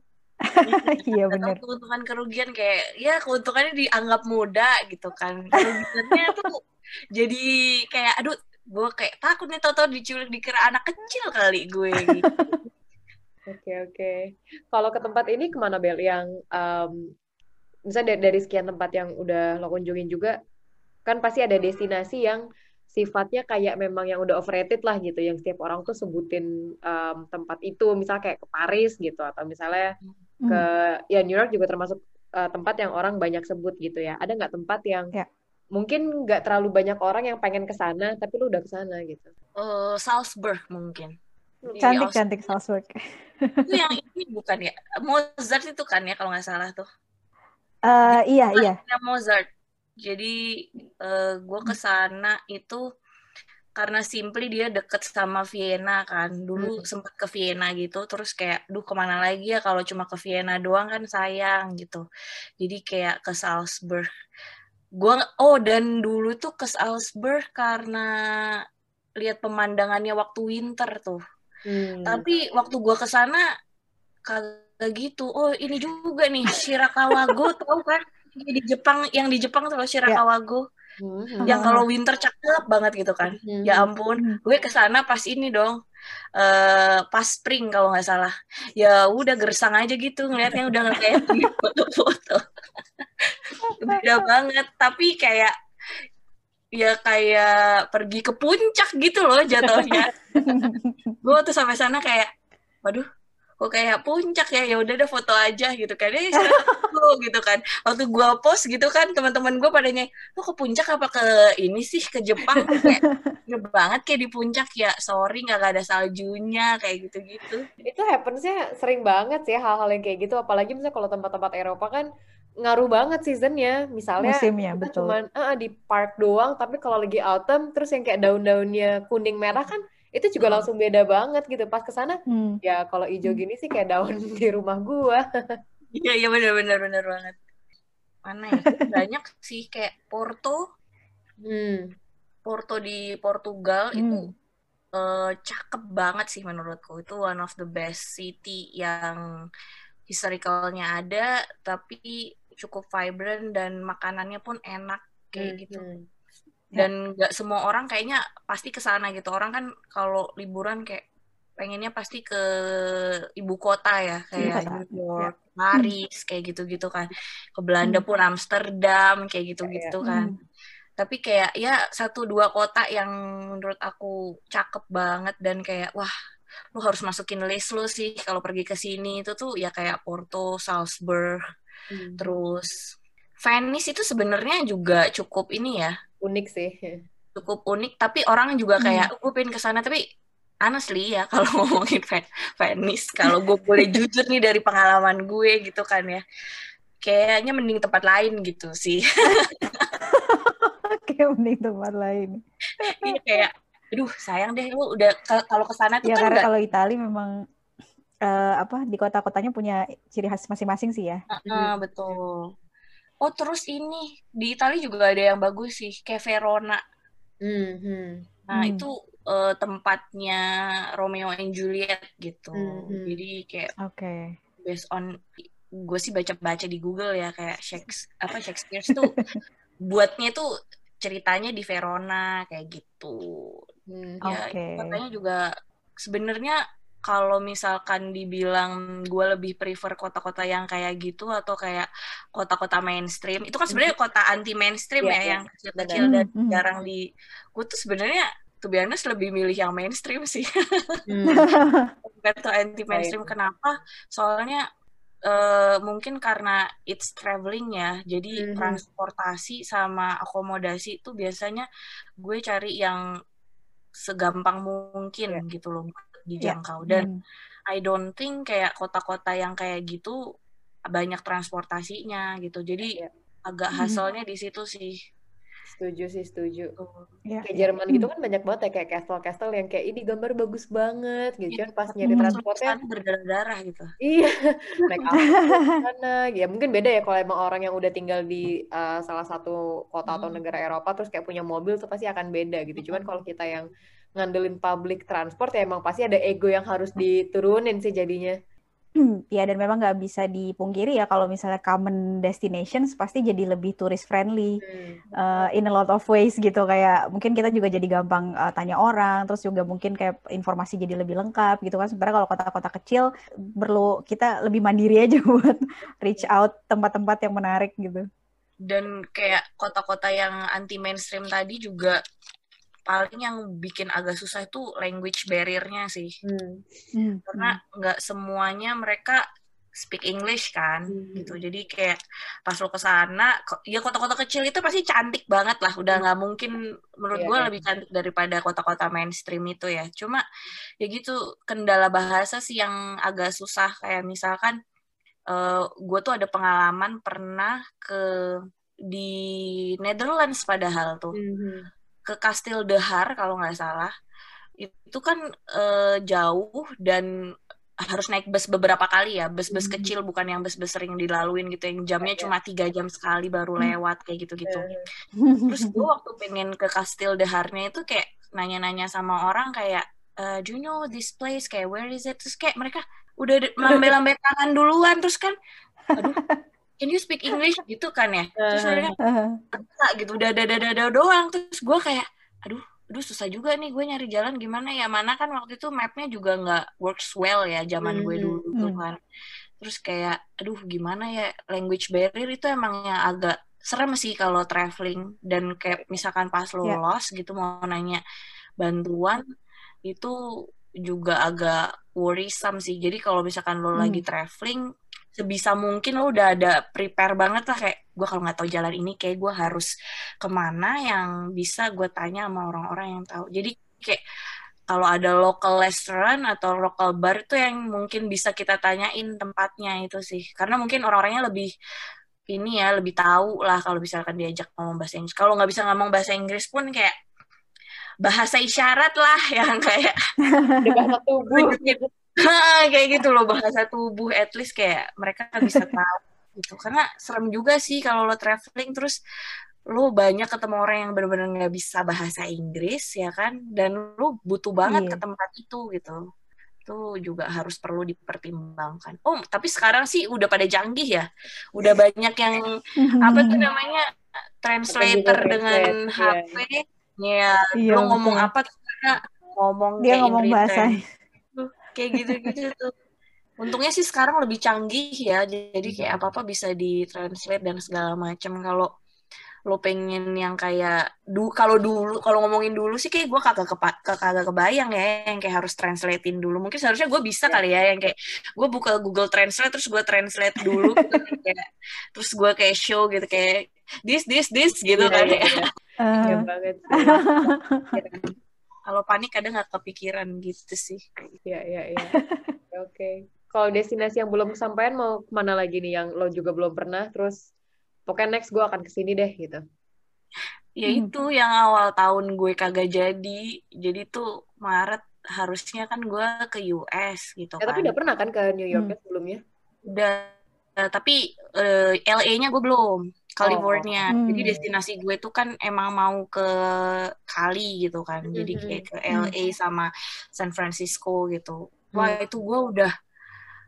Speaker 2: iya benar.
Speaker 3: Keuntungan kerugian kayak ya keuntungannya dianggap muda gitu kan. Kerugiannya tuh jadi kayak aduh gue kayak takut nih tau-tau diculik dikira anak kecil kali gue gitu.
Speaker 1: Oke oke. Kalau ke tempat ini ke mana Bel? Yang um, misalnya dari, dari sekian tempat yang udah lo kunjungin juga, kan pasti ada destinasi yang sifatnya kayak memang yang udah overrated lah gitu, yang setiap orang tuh sebutin um, tempat itu, misalnya kayak ke Paris gitu, atau misalnya hmm. ke ya New York juga termasuk uh, tempat yang orang banyak sebut gitu ya. Ada nggak tempat yang ya. mungkin nggak terlalu banyak orang yang pengen ke sana, tapi lu udah ke sana gitu?
Speaker 3: Uh, Salzburg mungkin.
Speaker 2: Cantik cantik Salzburg.
Speaker 3: Itu yang ini bukan ya? Mozart itu kan ya kalau nggak salah tuh.
Speaker 2: Uh, iya iya.
Speaker 3: Mozart. Jadi uh, gue ke sana itu karena simply dia deket sama Vienna kan. Dulu hmm. sempat ke Vienna gitu terus kayak duh ke mana lagi ya kalau cuma ke Vienna doang kan sayang gitu. Jadi kayak ke Salzburg. Gua oh dan dulu tuh ke Salzburg karena lihat pemandangannya waktu winter tuh. Hmm. tapi waktu gua ke sana kagak gitu. Oh ini juga nih Shirakawago tau kan? Di Jepang yang di Jepang tuh ya hmm. yang kalau winter cakep banget gitu kan. Hmm. ya ampun gue ke sana pas ini dong. Uh, pas spring kalau nggak salah. Ya udah gersang aja gitu ngeliatnya udah kayak foto-foto. Beda banget tapi kayak ya kayak pergi ke puncak gitu loh jatuhnya. Gue tuh sampai sana kayak waduh kok kayak puncak ya ya udah deh foto aja gitu kan. Ya gitu kan. Waktu gue post gitu kan teman-teman gue padanya lo ke puncak apa ke ini sih ke Jepang? Kayak ya banget kayak di puncak ya sorry nggak ada saljunya kayak gitu-gitu.
Speaker 1: Itu happensnya sering banget sih hal-hal yang kayak gitu. Apalagi misalnya kalau tempat-tempat Eropa kan ngaruh banget seasonnya. Misalnya
Speaker 2: Musimnya, betul.
Speaker 1: cuman uh, di park doang tapi kalau lagi autumn terus yang kayak daun-daunnya kuning merah kan itu juga hmm. langsung beda banget gitu pas ke sana hmm. ya kalau hijau hmm. gini sih kayak daun di rumah gua
Speaker 3: iya iya benar benar benar banget mana ya banyak sih kayak Porto hmm. Porto di Portugal hmm. itu uh, cakep banget sih menurutku itu one of the best city yang historicalnya ada tapi cukup vibrant dan makanannya pun enak kayak hmm. gitu hmm. Dan nggak semua orang kayaknya pasti ke sana gitu. Orang kan kalau liburan kayak pengennya pasti ke ibu kota ya kayak New York, ya. Paris kayak gitu-gitu kan. Ke Belanda hmm. pun Amsterdam kayak gitu-gitu ya, kan. Tapi kayak ya satu dua kota yang menurut aku cakep banget dan kayak wah lu harus masukin list lu sih kalau pergi ke sini. Itu tuh ya kayak Porto, Salzburg, hmm. terus Venice itu sebenarnya juga cukup ini ya
Speaker 1: unik sih.
Speaker 3: Cukup unik tapi orang juga hmm. kayak hmm. gue pengen ke sana. Tapi honestly ya kalau ngomongin Venice kalau gue boleh jujur nih dari pengalaman gue gitu kan ya kayaknya mending tempat lain gitu sih.
Speaker 2: Kayak mending tempat lain.
Speaker 3: Iya kayak aduh sayang deh lu udah kalau ke sana
Speaker 2: tuh ya, kan karena kalau Italia memang uh, apa di kota-kotanya punya ciri khas masing-masing sih ya.
Speaker 3: Uh, uh, betul oh terus ini di Italia juga ada yang bagus sih kayak Verona mm-hmm. nah hmm. itu uh, tempatnya Romeo and Juliet gitu mm-hmm. jadi kayak
Speaker 2: okay.
Speaker 3: based on gue sih baca-baca di Google ya kayak Shakespeare apa Shakespeare tuh buatnya tuh ceritanya di Verona kayak gitu hmm, ya okay. katanya juga sebenarnya kalau misalkan dibilang gue lebih prefer kota-kota yang kayak gitu atau kayak kota-kota mainstream itu kan sebenarnya mm-hmm. kota anti mainstream yeah, ya yeah. yang kecil-kecil dan mm-hmm. jarang di gue tuh sebenarnya tuh biasanya lebih milih yang mainstream sih mm. bukan anti mainstream kenapa soalnya Uh, mungkin karena it's traveling ya, jadi mm -hmm. transportasi sama akomodasi itu biasanya gue cari yang segampang mungkin yeah. gitu loh dijangkau yeah. dan hmm. I don't think kayak kota-kota yang kayak gitu banyak transportasinya gitu jadi ya. agak hmm. hasilnya di situ sih
Speaker 1: Setuju sih, setuju. Ya, kayak Jerman gitu kan banyak banget ya kayak castle-castle yang kayak ini gambar bagus banget gitu kan pas nyari transportnya
Speaker 3: berdarah-darah gitu.
Speaker 1: Iya, naik apa sana. Ya mungkin beda ya kalau emang orang yang udah tinggal di uh, salah satu kota atau negara Eropa terus kayak punya mobil tuh pasti akan beda gitu. Cuman kalau kita yang ngandelin public transport ya emang pasti ada ego yang harus diturunin sih jadinya.
Speaker 2: ya dan memang nggak bisa dipungkiri ya kalau misalnya common destinations pasti jadi lebih tourist friendly hmm. uh, in a lot of ways gitu kayak mungkin kita juga jadi gampang uh, tanya orang terus juga mungkin kayak informasi jadi lebih lengkap gitu kan sementara kalau kota-kota kecil perlu kita lebih mandiri aja buat reach out tempat-tempat yang menarik gitu
Speaker 3: dan kayak kota-kota yang anti mainstream tadi juga paling yang bikin agak susah itu language barrier-nya sih. Hmm. Hmm. Karena nggak semuanya mereka speak English kan hmm. gitu. Jadi kayak pas lo ke sana ya kota-kota kecil itu pasti cantik banget lah. Udah nggak mungkin menurut yeah, gue yeah. lebih cantik daripada kota-kota mainstream itu ya. Cuma ya gitu kendala bahasa sih yang agak susah kayak misalkan uh, gue tuh ada pengalaman pernah ke di Netherlands padahal tuh. Mm -hmm ke Kastil Dehar kalau nggak salah itu kan uh, jauh dan harus naik bus beberapa kali ya bus-bus hmm. kecil bukan yang bus-bus sering dilaluin gitu yang jamnya yeah. cuma tiga jam sekali baru hmm. lewat kayak gitu-gitu terus gue waktu pengen ke Kastil Deharnya itu kayak nanya-nanya sama orang kayak uh, do you know this place kayak where is it terus kayak mereka udah lambe-lambe tangan duluan terus kan aduh can you speak English? Gitu kan ya. Terus mereka uh, gitu udah ada ada ada doang. Terus gue kayak aduh aduh susah juga nih gue nyari jalan gimana ya? Mana kan waktu itu mapnya juga nggak works well ya zaman gue dulu tuh kan. Terus kayak aduh gimana ya language barrier itu emang yang agak serem sih kalau traveling. Dan kayak misalkan pas lo yeah. lost gitu mau nanya bantuan itu juga agak worrisome sih. Jadi kalau misalkan lo hmm. lagi traveling sebisa mungkin lo udah ada prepare banget lah kayak gue kalau nggak tahu jalan ini kayak gue harus ke mana yang bisa gue tanya sama orang-orang yang tahu. Jadi kayak kalau ada local restaurant atau local bar itu yang mungkin bisa kita tanyain tempatnya itu sih. Karena mungkin orang-orangnya lebih ini ya lebih tahu lah kalau misalkan diajak ngomong bahasa Inggris. Kalau nggak bisa ngomong bahasa Inggris pun kayak bahasa isyarat lah yang kayak bahasa tubuh gitu kayak gitu loh bahasa tubuh at least kayak mereka bisa tahu gitu. Karena serem juga sih kalau lo traveling terus lo banyak ketemu orang yang benar-benar nggak bisa bahasa Inggris ya kan? Dan lo butuh banget iya. ke tempat itu gitu. Itu juga harus perlu dipertimbangkan. Oh tapi sekarang sih udah pada canggih ya. Udah banyak yang apa tuh namanya translator dengan HP ya, ya lo ngomong apa tuh? Ngomong
Speaker 2: dia ngomong bahasa
Speaker 3: kayak gitu-gitu tuh. Untungnya sih sekarang lebih canggih ya jadi kayak apa apa bisa ditranslate dan segala macam kalau lo pengen yang kayak du kalau dulu kalau ngomongin dulu sih kayak gue kagak kepa kagak kebayang ya yang kayak harus translatein dulu. Mungkin seharusnya gue bisa kali ya yang kayak gue buka Google Translate terus gue translate dulu gitu, kayak, terus gue kayak show gitu kayak this this this gitu yeah, kan ya. Uh. banget kalau panik kadang nggak kepikiran gitu sih.
Speaker 1: Iya iya iya. Oke. Okay. kalau destinasi yang belum kesampaian mau ke mana lagi nih yang lo juga belum pernah? Terus pokoknya next gue akan ke sini deh gitu.
Speaker 3: Ya hmm. itu yang awal tahun gue kagak jadi. Jadi tuh Maret harusnya kan gue ke US gitu
Speaker 1: ya,
Speaker 3: kan.
Speaker 1: tapi udah pernah kan ke New York hmm. sebelumnya?
Speaker 3: Udah tapi uh, eh, LA-nya gue belum California. Oh. Jadi hmm. destinasi gue tuh kan emang mau ke Kali gitu kan. Jadi hmm. kayak ke LA sama San Francisco gitu. Wah, hmm. itu gue udah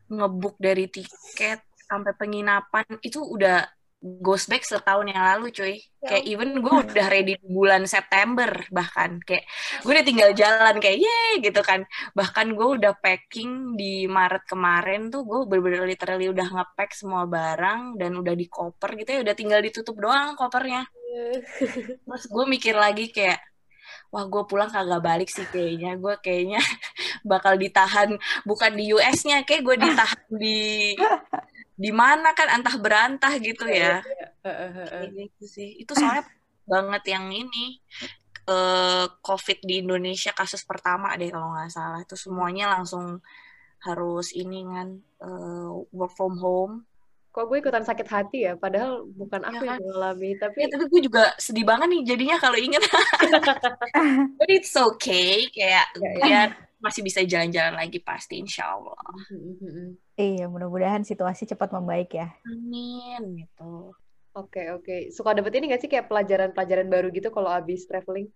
Speaker 3: ngebook dari tiket sampai penginapan itu udah goes back setahun yang lalu cuy. Ya. kayak even gue udah ready bulan September bahkan. Kayak gue udah tinggal jalan kayak ye gitu kan. Bahkan gue udah packing di Maret kemarin tuh gue bener-bener literally udah ngepack semua barang dan udah di koper gitu ya. Udah tinggal ditutup doang kopernya. Terus gue mikir lagi kayak wah gue pulang kagak balik sih kayaknya. Gue kayaknya bakal ditahan bukan di US-nya kayak gue ditahan di di mana kan antah berantah gitu ya. Kayak gitu sih. Itu soalnya banget yang ini uh, COVID di Indonesia kasus pertama deh kalau nggak salah. Itu semuanya langsung harus ini kan uh, work from home.
Speaker 1: kok gue ikutan sakit hati ya padahal bukan aku ya, yang mengalami tapi
Speaker 3: ya, tapi gue juga sedih banget nih jadinya kalau inget but it's okay kayak ya, ya. masih bisa jalan-jalan lagi pasti insya Allah
Speaker 2: iya mudah-mudahan situasi cepat membaik ya
Speaker 3: amin gitu
Speaker 1: oke okay, oke okay. suka dapet ini gak sih kayak pelajaran-pelajaran baru gitu kalau abis traveling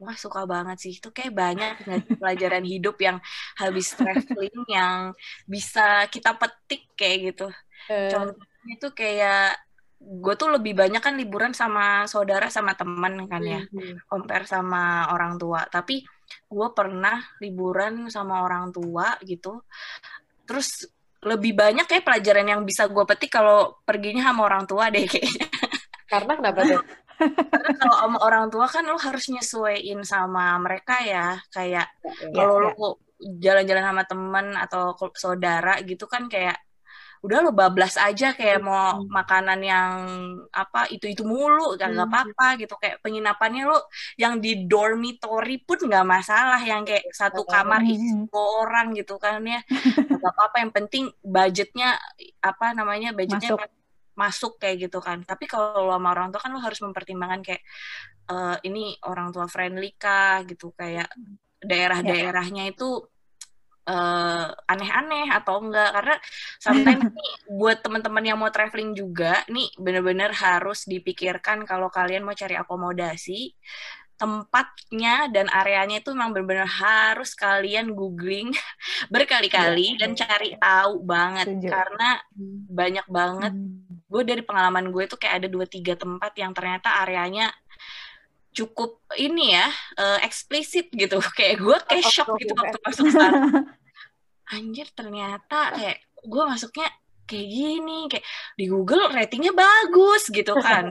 Speaker 3: Wah suka banget sih itu kayak banyak pelajaran hidup yang habis traveling yang bisa kita petik kayak gitu. Uh. Contohnya itu kayak gue tuh lebih banyak kan liburan sama saudara sama teman kan ya, mm-hmm. compare sama orang tua. Tapi gue pernah liburan sama orang tua gitu, terus lebih banyak kayak pelajaran yang bisa gue petik kalau perginya sama orang tua deh kayaknya.
Speaker 1: Karena kenapa tuh?
Speaker 3: Karena kalau sama orang tua kan lo harus nyesuaiin sama mereka ya. Kayak ya, ya, kalau ya. lo jalan-jalan sama temen atau saudara gitu kan kayak udah lo bablas aja kayak mau makanan yang apa itu itu mulu kan nggak apa-apa gitu. Kayak penginapannya lo yang di dormitory pun nggak masalah yang kayak satu kamar isi orang gitu kan ya. Nggak apa-apa yang penting budgetnya apa namanya budgetnya Masuk. masuk kayak gitu kan. Tapi kalau sama orang tua kan lo harus mempertimbangkan kayak uh, ini orang tua friendly kah gitu. Kayak daerah-daerahnya itu uh, aneh-aneh atau enggak. Karena sometimes nih buat teman-teman yang mau traveling juga nih bener-bener harus dipikirkan kalau kalian mau cari akomodasi tempatnya dan areanya itu memang benar-benar harus kalian googling berkali-kali ya, dan cari tahu banget. Setuju. karena hmm. banyak banget. Hmm. gue dari pengalaman gue itu kayak ada dua tiga tempat yang ternyata areanya cukup ini ya uh, eksplisit gitu. Kayak gue kayak shock gitu waktu masuk sana anjir ternyata kayak gue masuknya kayak gini kayak di Google ratingnya bagus gitu kan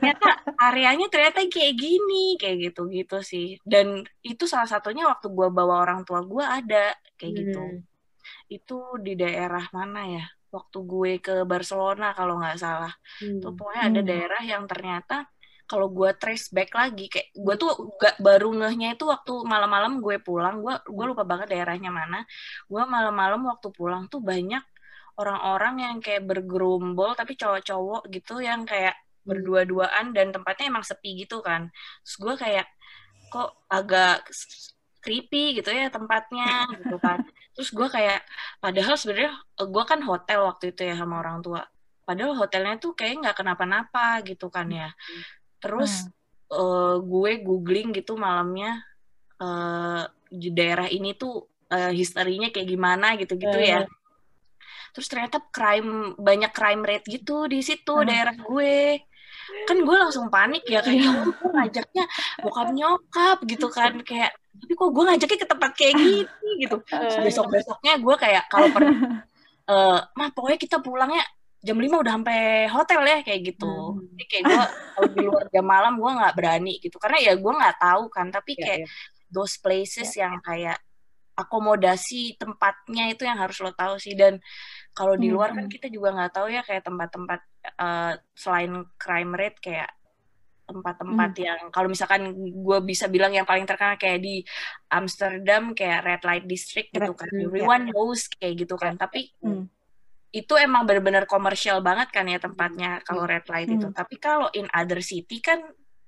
Speaker 3: ternyata areanya ternyata kayak gini kayak gitu gitu sih dan itu salah satunya waktu gue bawa orang tua gue ada kayak gitu hmm. itu di daerah mana ya waktu gue ke Barcelona kalau nggak salah hmm. tuh pokoknya ada hmm. daerah yang ternyata kalau gue trace back lagi kayak gue tuh gak baru ngehnya itu waktu malam-malam gue pulang gue gue lupa banget daerahnya mana gue malam-malam waktu pulang tuh banyak orang-orang yang kayak bergerombol tapi cowok-cowok gitu yang kayak hmm. berdua-duaan dan tempatnya emang sepi gitu kan. Terus gue kayak kok agak creepy gitu ya tempatnya gitu kan. Terus gue kayak padahal sebenarnya eh, gue kan hotel waktu itu ya sama orang tua. Padahal hotelnya tuh kayak nggak kenapa-napa gitu kan ya. Terus hmm. uh, gue googling gitu malamnya uh, di daerah ini tuh uh, historinya kayak gimana gitu-gitu hmm. ya terus ternyata crime banyak crime rate gitu di situ hmm. daerah gue kan gue langsung panik ya kayak ya gue ngajaknya bokap nyokap gitu kan kayak tapi kok gue ngajaknya ke tempat kayak gini gitu besok besoknya gue kayak kalau per uh, mah pokoknya kita pulangnya jam lima udah sampai hotel ya kayak gitu hmm. jadi kayak gue kalau di luar jam malam gue nggak berani gitu karena ya gue nggak tahu kan tapi iya, kayak yeah, yeah. those places yeah. yang kayak akomodasi tempatnya itu yang harus lo tahu sih dan kalau di luar kan hmm. kita juga nggak tahu ya kayak tempat-tempat uh, selain crime rate kayak tempat-tempat hmm. yang kalau misalkan gue bisa bilang yang paling terkenal kayak di Amsterdam kayak red light district gitu kan hmm, everyone yeah. knows kayak gitu kan tapi hmm. Itu emang benar-benar komersial banget kan ya tempatnya kalau red light hmm. itu tapi kalau in other city kan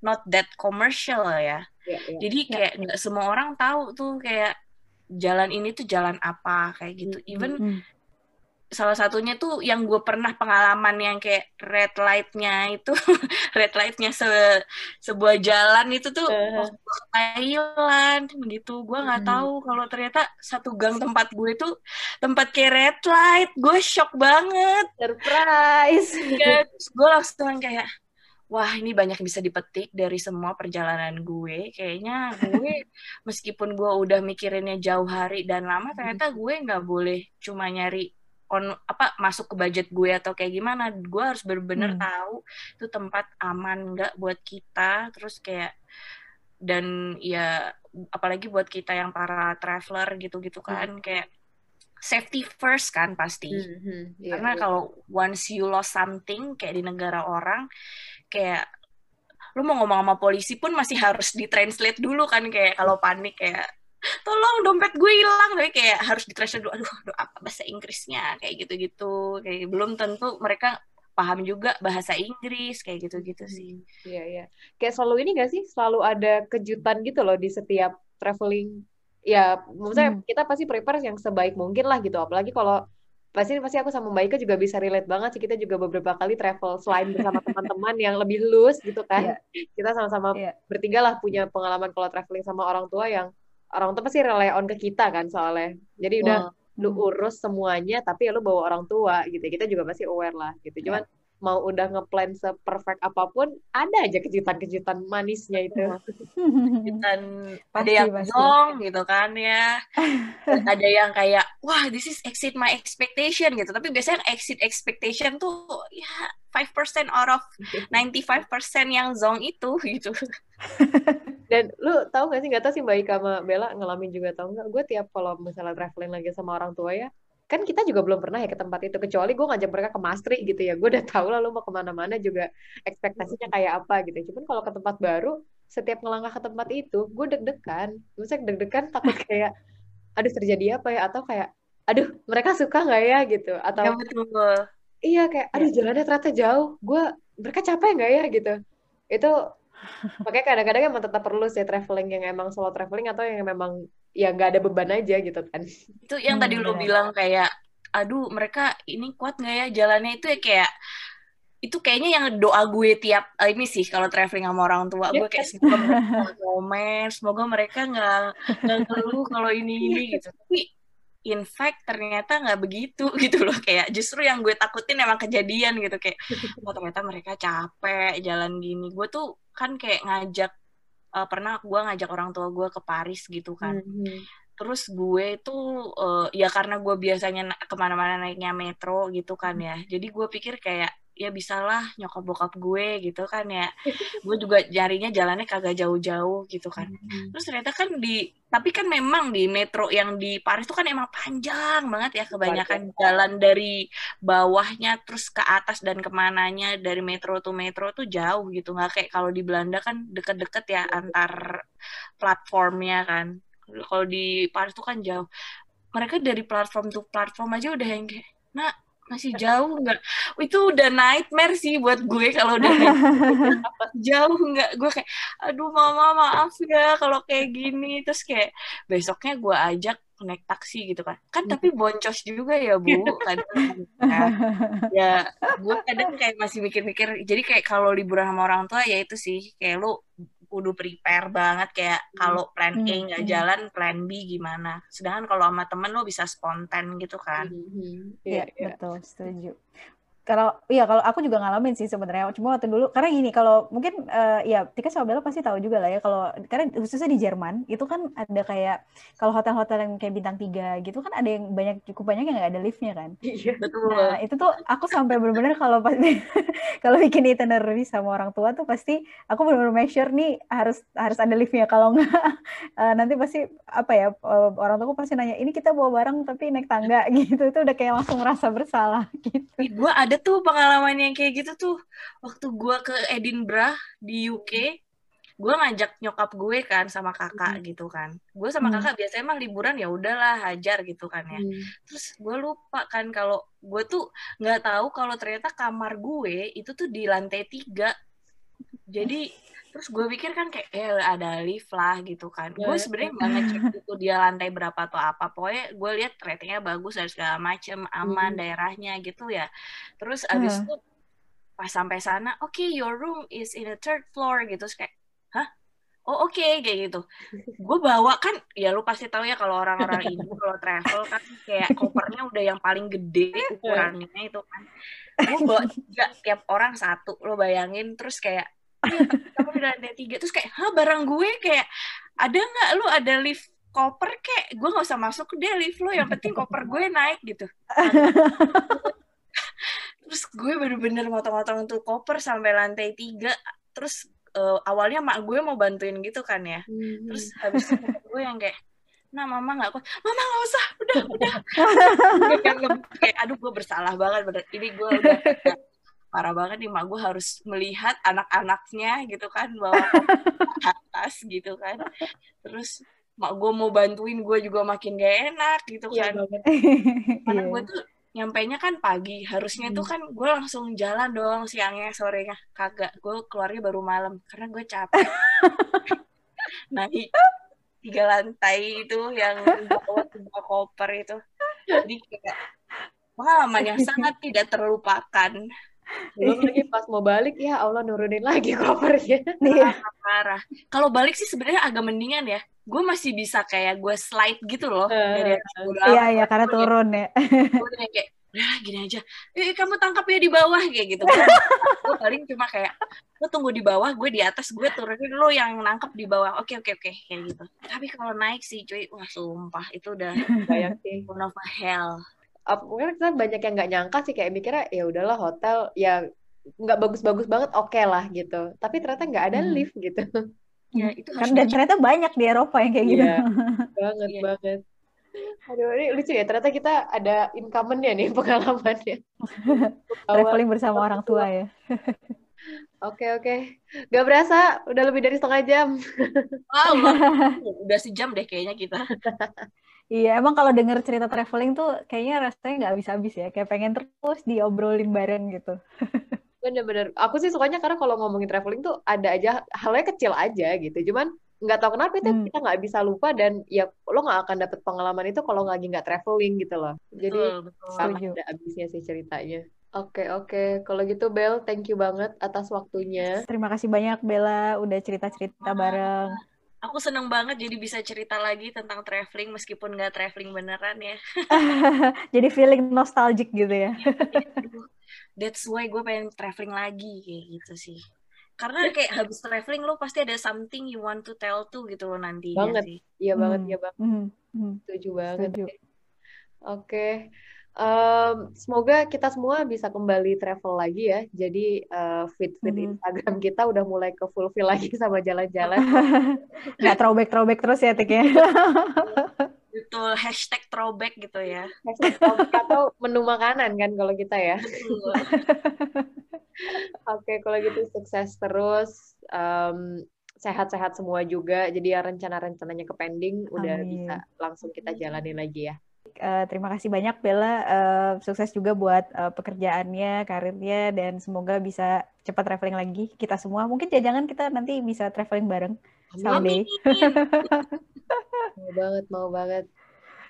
Speaker 3: not that commercial ya yeah, yeah. jadi ya. kayak nggak yeah. semua orang tahu tuh kayak jalan ini tuh jalan apa kayak gitu even hmm salah satunya tuh yang gue pernah pengalaman yang kayak red lightnya itu red lightnya se sebuah jalan itu tuh uh. Thailand. Gitu gue nggak hmm. tahu kalau ternyata satu gang tempat gue itu tempat kayak red light. Gue shock banget.
Speaker 1: Surprise.
Speaker 3: Ya, gue langsung kayak wah ini banyak bisa dipetik dari semua perjalanan gue. Kayaknya gue meskipun gue udah mikirinnya jauh hari dan lama ternyata gue nggak boleh cuma nyari on apa masuk ke budget gue atau kayak gimana gue harus bener-bener hmm. tahu itu tempat aman nggak buat kita terus kayak dan ya apalagi buat kita yang para traveler gitu-gitu hmm. kan hmm. kayak safety first kan pasti hmm, hmm, yeah, karena yeah. kalau once you lost something kayak di negara orang kayak lu mau ngomong sama polisi pun masih harus ditranslate dulu kan kayak kalau panik kayak tolong dompet gue hilang tapi kayak harus ditranslate dulu aduh, aduh apa bahasa Inggrisnya kayak gitu-gitu kayak belum tentu mereka paham juga bahasa Inggris kayak gitu-gitu sih.
Speaker 1: Hmm, iya iya. Kayak selalu ini gak sih? Selalu ada kejutan gitu loh di setiap traveling. Ya, maksudnya hmm. kita pasti prepare yang sebaik mungkin lah gitu. Apalagi kalau pasti pasti aku sama Mbak Ika juga bisa relate banget sih kita juga beberapa kali travel selain bersama teman-teman yang lebih loose gitu kan yeah. kita sama-sama yeah. bertiga lah punya pengalaman kalau traveling sama orang tua yang orang tua pasti rely on ke kita kan soalnya. Jadi udah lu urus semuanya tapi ya lu bawa orang tua gitu. Kita juga pasti aware lah gitu. Iya. cuman yeah mau udah ngeplan seperfect apa pun ada aja kejutan-kejutan manisnya itu.
Speaker 3: Kejutan ada yang dong gitu kan ya. Ada yang kayak wah this is exceed my expectation gitu. Tapi biasanya exceed expectation tuh ya 5% out of 95% yang zong itu gitu
Speaker 1: dan lu tahu gak sih nggak tahu sih Mbak Ika sama Bella ngalamin juga tau nggak gue tiap kalau misalnya traveling lagi sama orang tua ya kan kita juga belum pernah ya ke tempat itu kecuali gue ngajak mereka ke Mastri gitu ya gue udah tahu lah lu mau ke mana-mana juga ekspektasinya kayak apa gitu. Cuman kalau ke tempat baru setiap ngelangkah ke tempat itu gue deg-degan misalnya deg-degan takut kayak aduh terjadi apa ya? Atau kayak aduh mereka suka nggak ya? gitu. Atau ya, betul. iya kayak aduh ya. jalannya ternyata jauh gue mereka capek nggak ya? gitu. Itu makanya kadang-kadang emang tetap perlu sih traveling yang emang solo traveling atau yang memang ya nggak ada beban aja gitu kan.
Speaker 3: Itu yang hmm, tadi lo bilang kayak aduh mereka ini kuat nggak ya jalannya? Itu ya kayak itu kayaknya yang doa gue tiap uh, ini sih kalau traveling sama orang tua gue kayak semoga mereka komen semoga mereka nggak nggak ngeluh kalau ini ini gitu. Tapi in fact ternyata nggak begitu gitu loh. Kayak justru yang gue takutin emang kejadian gitu. Kayak oh, ternyata mereka capek jalan gini. Gue tuh kan kayak ngajak uh, pernah gue ngajak orang tua gue ke Paris gitu kan. Mm-hmm. terus gue itu uh, ya karena gue biasanya ke mana-mana naiknya metro gitu kan ya. Jadi gue pikir kayak ya bisalah nyokap bokap gue gitu kan ya. Gue juga jarinya jalannya kagak jauh-jauh gitu kan. Hmm. terus ternyata kan di tapi kan memang di metro yang di Paris itu kan emang panjang banget ya kebanyakan jalan dari bawahnya terus ke atas dan ke mananya dari metro to metro tuh jauh gitu. Nggak kayak kalau di Belanda kan deket-deket ya antar platformnya kan. Kalau di Paris tuh kan jauh. Mereka dari platform to platform aja udah yang kayak nah masih jauh nggak? Itu udah nightmare sih buat gue kalau udah jauh nggak? Gue kayak aduh mama maaf ya kalau kayak gini. Terus kayak besoknya gue ajak naik taksi gitu kan. Kan tapi boncos juga ya bu kadang ya, ya gue kadang kayak masih mikir-mikir. Jadi kayak kalau liburan sama orang tua ya itu sih kayak lu kudu prepare banget kayak hmm. kalau plan A hmm, nggak hmm. jalan, plan B gimana. Sedangkan kalau sama temen lo bisa spontan gitu kan.
Speaker 2: Iya, yeah, yeah. betul, setuju kalau iya kalau aku juga ngalamin sih sebenarnya. Cuma waktu dulu karena gini kalau mungkin uh, ya Tika sama Bella pasti tahu juga lah ya kalau karena khususnya di Jerman itu kan ada kayak kalau hotel-hotel yang kayak bintang tiga gitu kan ada yang banyak cukup banyak yang nggak ada liftnya kan?
Speaker 3: Iya. Betul.
Speaker 2: Nah itu tuh aku sampai benar-benar kalau pasti kalau bikin itinerary sama orang tua tuh pasti aku benar-benar make sure nih harus harus ada liftnya. Kalau nggak uh, nanti pasti apa ya uh, orang tua pasti nanya ini kita bawa barang tapi naik tangga. Gitu. Itu udah kayak langsung ngerasa bersalah gitu.
Speaker 3: Gue ada ada tuh pengalaman yang kayak gitu tuh waktu gue ke Edinburgh di UK gue ngajak nyokap gue kan sama kakak hmm. gitu kan gue sama hmm. kakak biasanya emang liburan ya udahlah hajar gitu kan ya hmm. terus gue lupa kan kalau gue tuh nggak tahu kalau ternyata kamar gue itu tuh di lantai tiga jadi terus gue pikir kan kayak eh ada lift lah gitu kan. Yeah. gue sebenarnya nggak ngecek itu dia lantai berapa atau apa. Pokoknya gue lihat ratingnya bagus dan segala macem aman mm. daerahnya gitu ya. Terus abis uh. itu pas sampai sana oke okay, your room is in the third floor gitu. Terus kayak hah? Oh oke okay, kayak gitu. Gue bawa kan ya lu pasti tahu ya kalau orang-orang ini kalau travel kan kayak kopernya udah yang paling gede ukurannya itu kan. Gue bawa tiga tiap orang satu lo bayangin. Terus kayak iya kamu di lantai tiga. Terus kayak hah barang gue? Kayak ada nggak? Lu ada lift koper? Kayak gue nggak usah masuk deh lift lo yang penting koper gue naik gitu. Terus gue bener-bener motong-motong tuh koper sampai lantai tiga. Terus uh, awalnya mak gue mau bantuin gitu kan ya. Hmm. terus habis itu gue yang kayak nah mama nggak kuat. Mama nggak usah udah udah. Kayak aduh gue bersalah banget bener. Ini gue udah parah banget nih mak gue harus melihat anak-anaknya gitu kan bawa atas gitu kan. Terus mak gue mau bantuin gue juga makin gak enak gitu iya kan. karena gue tuh nyampainya kan pagi harusnya hmm. tuh kan gue langsung jalan dong siangnya sorenya. Kagak gue keluarnya baru malam karena gue capek. Naik tiga lantai itu yang bawa tiga koper itu. Jadi kayak pengalaman yang sangat tidak terlupakan
Speaker 1: belum lagi pas mau balik ya Allah nurunin lagi kopernya
Speaker 3: iya. parah kalau balik sih sebenarnya agak mendingan ya. Gue masih bisa kayak gue slide gitu loh uh, dari
Speaker 2: iya iya karena turun ya.
Speaker 3: gue kayak ya gini aja. Eh, kamu tangkap ya di bawah kayak gitu. Gue paling cuma kayak lo tunggu di bawah gue di atas gue turunin. Lo yang nangkep di bawah. Oke oke oke kayak gitu. Tapi kalau naik sih cuy wah sumpah itu udah kayak sih. one of hell
Speaker 1: mungkin kita banyak yang nggak nyangka sih kayak mikirnya ya udahlah hotel ya nggak bagus-bagus banget oke okay lah gitu tapi ternyata nggak ada hmm. lift gitu
Speaker 2: ya itu kan dan ternyata banyak di Eropa yang kayak gitu
Speaker 1: ya, banget ya. banget aduh ini lucu ya ternyata kita ada incumbent-nya nih pengalamannya
Speaker 2: traveling bersama orang tua ya
Speaker 1: Oke oke, gak berasa udah lebih dari setengah jam.
Speaker 3: Wow, udah sejam deh kayaknya kita.
Speaker 2: Iya, emang kalau denger cerita traveling tuh kayaknya rasanya nggak habis-habis ya. Kayak pengen terus diobrolin bareng gitu.
Speaker 1: Bener-bener. Aku sih sukanya karena kalau ngomongin traveling tuh ada aja halnya kecil aja gitu. Cuman nggak tahu kenapa itu hmm. kita nggak bisa lupa dan ya lo nggak akan dapet pengalaman itu kalau lagi nggak traveling gitu loh. Jadi sama ada habisnya sih ceritanya. Oke oke, kalau gitu Bel, thank you banget atas waktunya.
Speaker 2: Terima kasih banyak Bella udah cerita-cerita bareng
Speaker 3: aku seneng banget jadi bisa cerita lagi tentang traveling meskipun nggak traveling beneran ya.
Speaker 2: jadi feeling nostalgic gitu ya.
Speaker 3: That's why gue pengen traveling lagi kayak gitu sih. Karena kayak habis traveling lo pasti ada something you want to tell tuh gitu lo nanti.
Speaker 1: Banget,
Speaker 3: sih.
Speaker 1: iya banget, hmm. iya banget. Hmm. Hmm. Setuju banget. Setuju. Oke. Okay. Um, semoga kita semua bisa kembali travel lagi ya. Jadi uh, feed feed mm-hmm. Instagram kita udah mulai ke fulfill lagi sama jalan-jalan.
Speaker 2: Nggak throwback throwback terus ya Tik ya.
Speaker 3: Betul hashtag throwback gitu ya.
Speaker 1: Hashtag throwback atau menu makanan kan kalau kita ya. Oke okay, kalau gitu sukses terus. Um, sehat-sehat semua juga. Jadi ya rencana-rencananya ke pending udah bisa langsung kita jalani lagi ya.
Speaker 2: Uh, terima kasih banyak Bella, uh, sukses juga buat uh, pekerjaannya, karirnya, dan semoga bisa cepat traveling lagi kita semua. Mungkin jangan kita nanti bisa traveling bareng someday.
Speaker 1: mau banget, mau banget.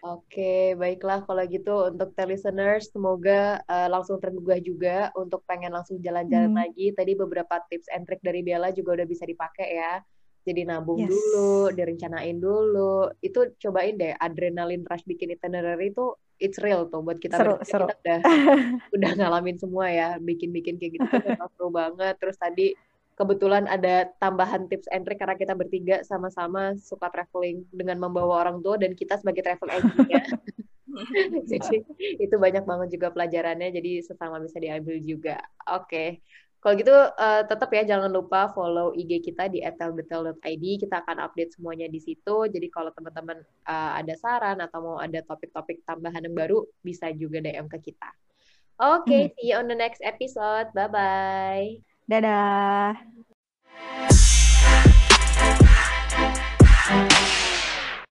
Speaker 1: Oke, baiklah kalau gitu untuk listeners semoga uh, langsung tergugah juga untuk pengen langsung jalan-jalan hmm. lagi. Tadi beberapa tips and trick dari Bella juga udah bisa dipakai ya jadi nabung yes. dulu, direncanain dulu. Itu cobain deh adrenalin rush bikin itinerary itu it's real tuh buat kita
Speaker 2: seru, seru.
Speaker 1: kita udah udah ngalamin semua ya, bikin-bikin kayak gitu seru banget. Terus tadi kebetulan ada tambahan tips and trick karena kita bertiga sama-sama suka traveling dengan membawa orang tua dan kita sebagai travel agent ya. jadi itu banyak banget juga pelajarannya jadi sesama bisa diambil juga. Oke. Okay. Kalau gitu uh, tetap ya jangan lupa follow IG kita di etelbetel.id. Kita akan update semuanya di situ. Jadi kalau teman-teman uh, ada saran atau mau ada topik-topik tambahan yang baru bisa juga DM ke kita. Oke, okay, hmm. see you on the next episode. Bye bye.
Speaker 2: Dadah.